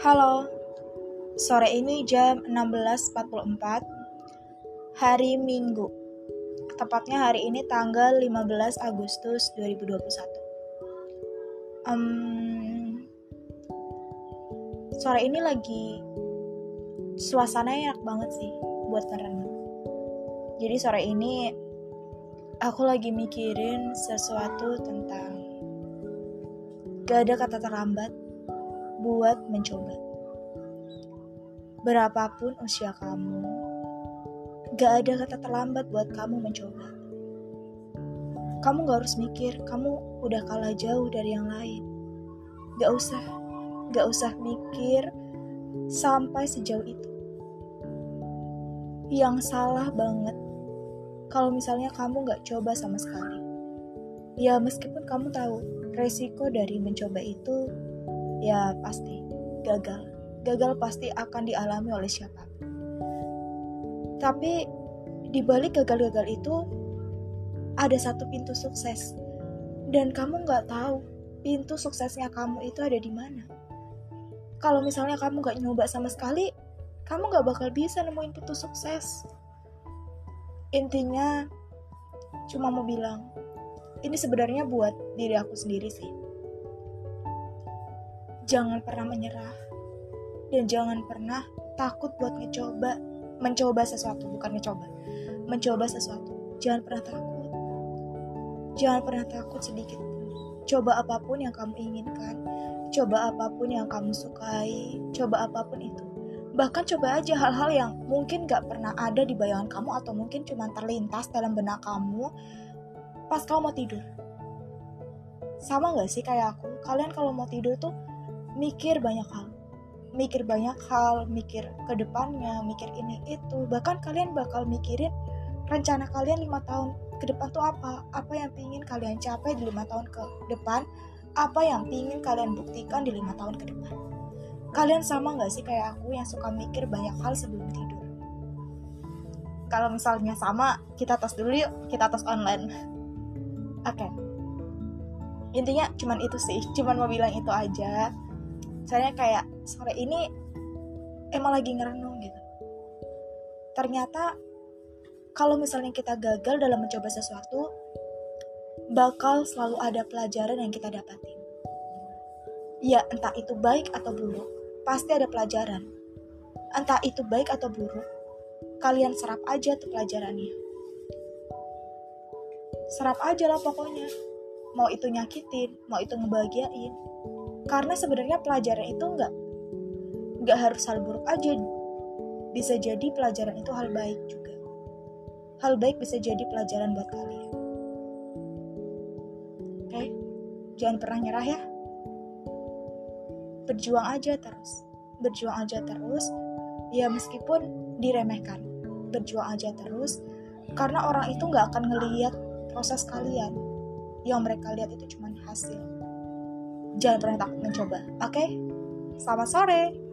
Halo, sore ini jam 16.44 Hari Minggu. Tepatnya hari ini tanggal 15 Agustus 2021 um, Sore ini lagi Suasananya enak banget sih Buat merenung Jadi sore ini Aku lagi mikirin sesuatu tentang Gak ada kata terlambat buat mencoba. Berapapun usia kamu, gak ada kata terlambat buat kamu mencoba. Kamu gak harus mikir kamu udah kalah jauh dari yang lain. Gak usah, gak usah mikir sampai sejauh itu. Yang salah banget kalau misalnya kamu gak coba sama sekali. Ya meskipun kamu tahu resiko dari mencoba itu ya pasti gagal. Gagal pasti akan dialami oleh siapa. Tapi di balik gagal-gagal itu ada satu pintu sukses dan kamu nggak tahu pintu suksesnya kamu itu ada di mana. Kalau misalnya kamu nggak nyoba sama sekali, kamu nggak bakal bisa nemuin pintu sukses. Intinya, cuma mau bilang, ini sebenarnya buat diri aku sendiri sih jangan pernah menyerah. Dan jangan pernah takut buat mencoba mencoba sesuatu bukan mencoba mencoba sesuatu. Jangan pernah takut. Jangan pernah takut sedikit pun. Coba apa pun yang kamu inginkan. Coba apa pun yang kamu sukai. Coba apa pun itu. Bahkan coba aja hal-hal yang mungkin gak pernah ada di bayangan kamu atau mungkin cuma terlintas dalam benak kamu pas kamu mau tidur. Sama gak sih kayak aku? Kalian kalau mau tidur tuh mikir banyak hal. Mikir banyak hal mikir ke depannya mikir ini itu. Bahkan kalian bakal mikirin rencana kalian lima tahun ke depan tuh apa? Apa yang ingin kalian capai di lima tahun ke depan? Apa yang ingin kalian buktikan di lima tahun ke depan? Kalian sama nggak sih kayak aku yang suka mikir banyak hal sebelum tidur? Kalau misalnya sama kita tos dulu yuk. Kita tos online. Oke. Okay. intinya cuman itu sih. Cuman mau bilang itu aja saya kayak sore ini emang lagi ngerenung gitu. Ternyata kalau misalnya kita gagal dalam mencoba sesuatu bakal selalu ada pelajaran yang kita dapatin. Ya entah itu baik atau buruk pasti ada pelajaran. Entah itu baik atau buruk kalian serap aja tuh pelajarannya. Serap aja lah pokoknya. Mau itu nyakitin mau itu ngebahagiain karena sebenarnya pelajaran itu nggak nggak harus hal buruk aja. Bisa jadi pelajaran itu hal baik juga. Hal baik bisa jadi pelajaran buat kalian. Oke? Okay? jangan pernah nyerah ya. Berjuang aja terus. Berjuang aja terus. Ya meskipun diremehkan. Berjuang aja terus. Karena orang itu nggak akan ngelihat proses kalian. Yang mereka lihat itu cuma hasil jangan pernah takut mencoba. Oke, okay? selamat sore.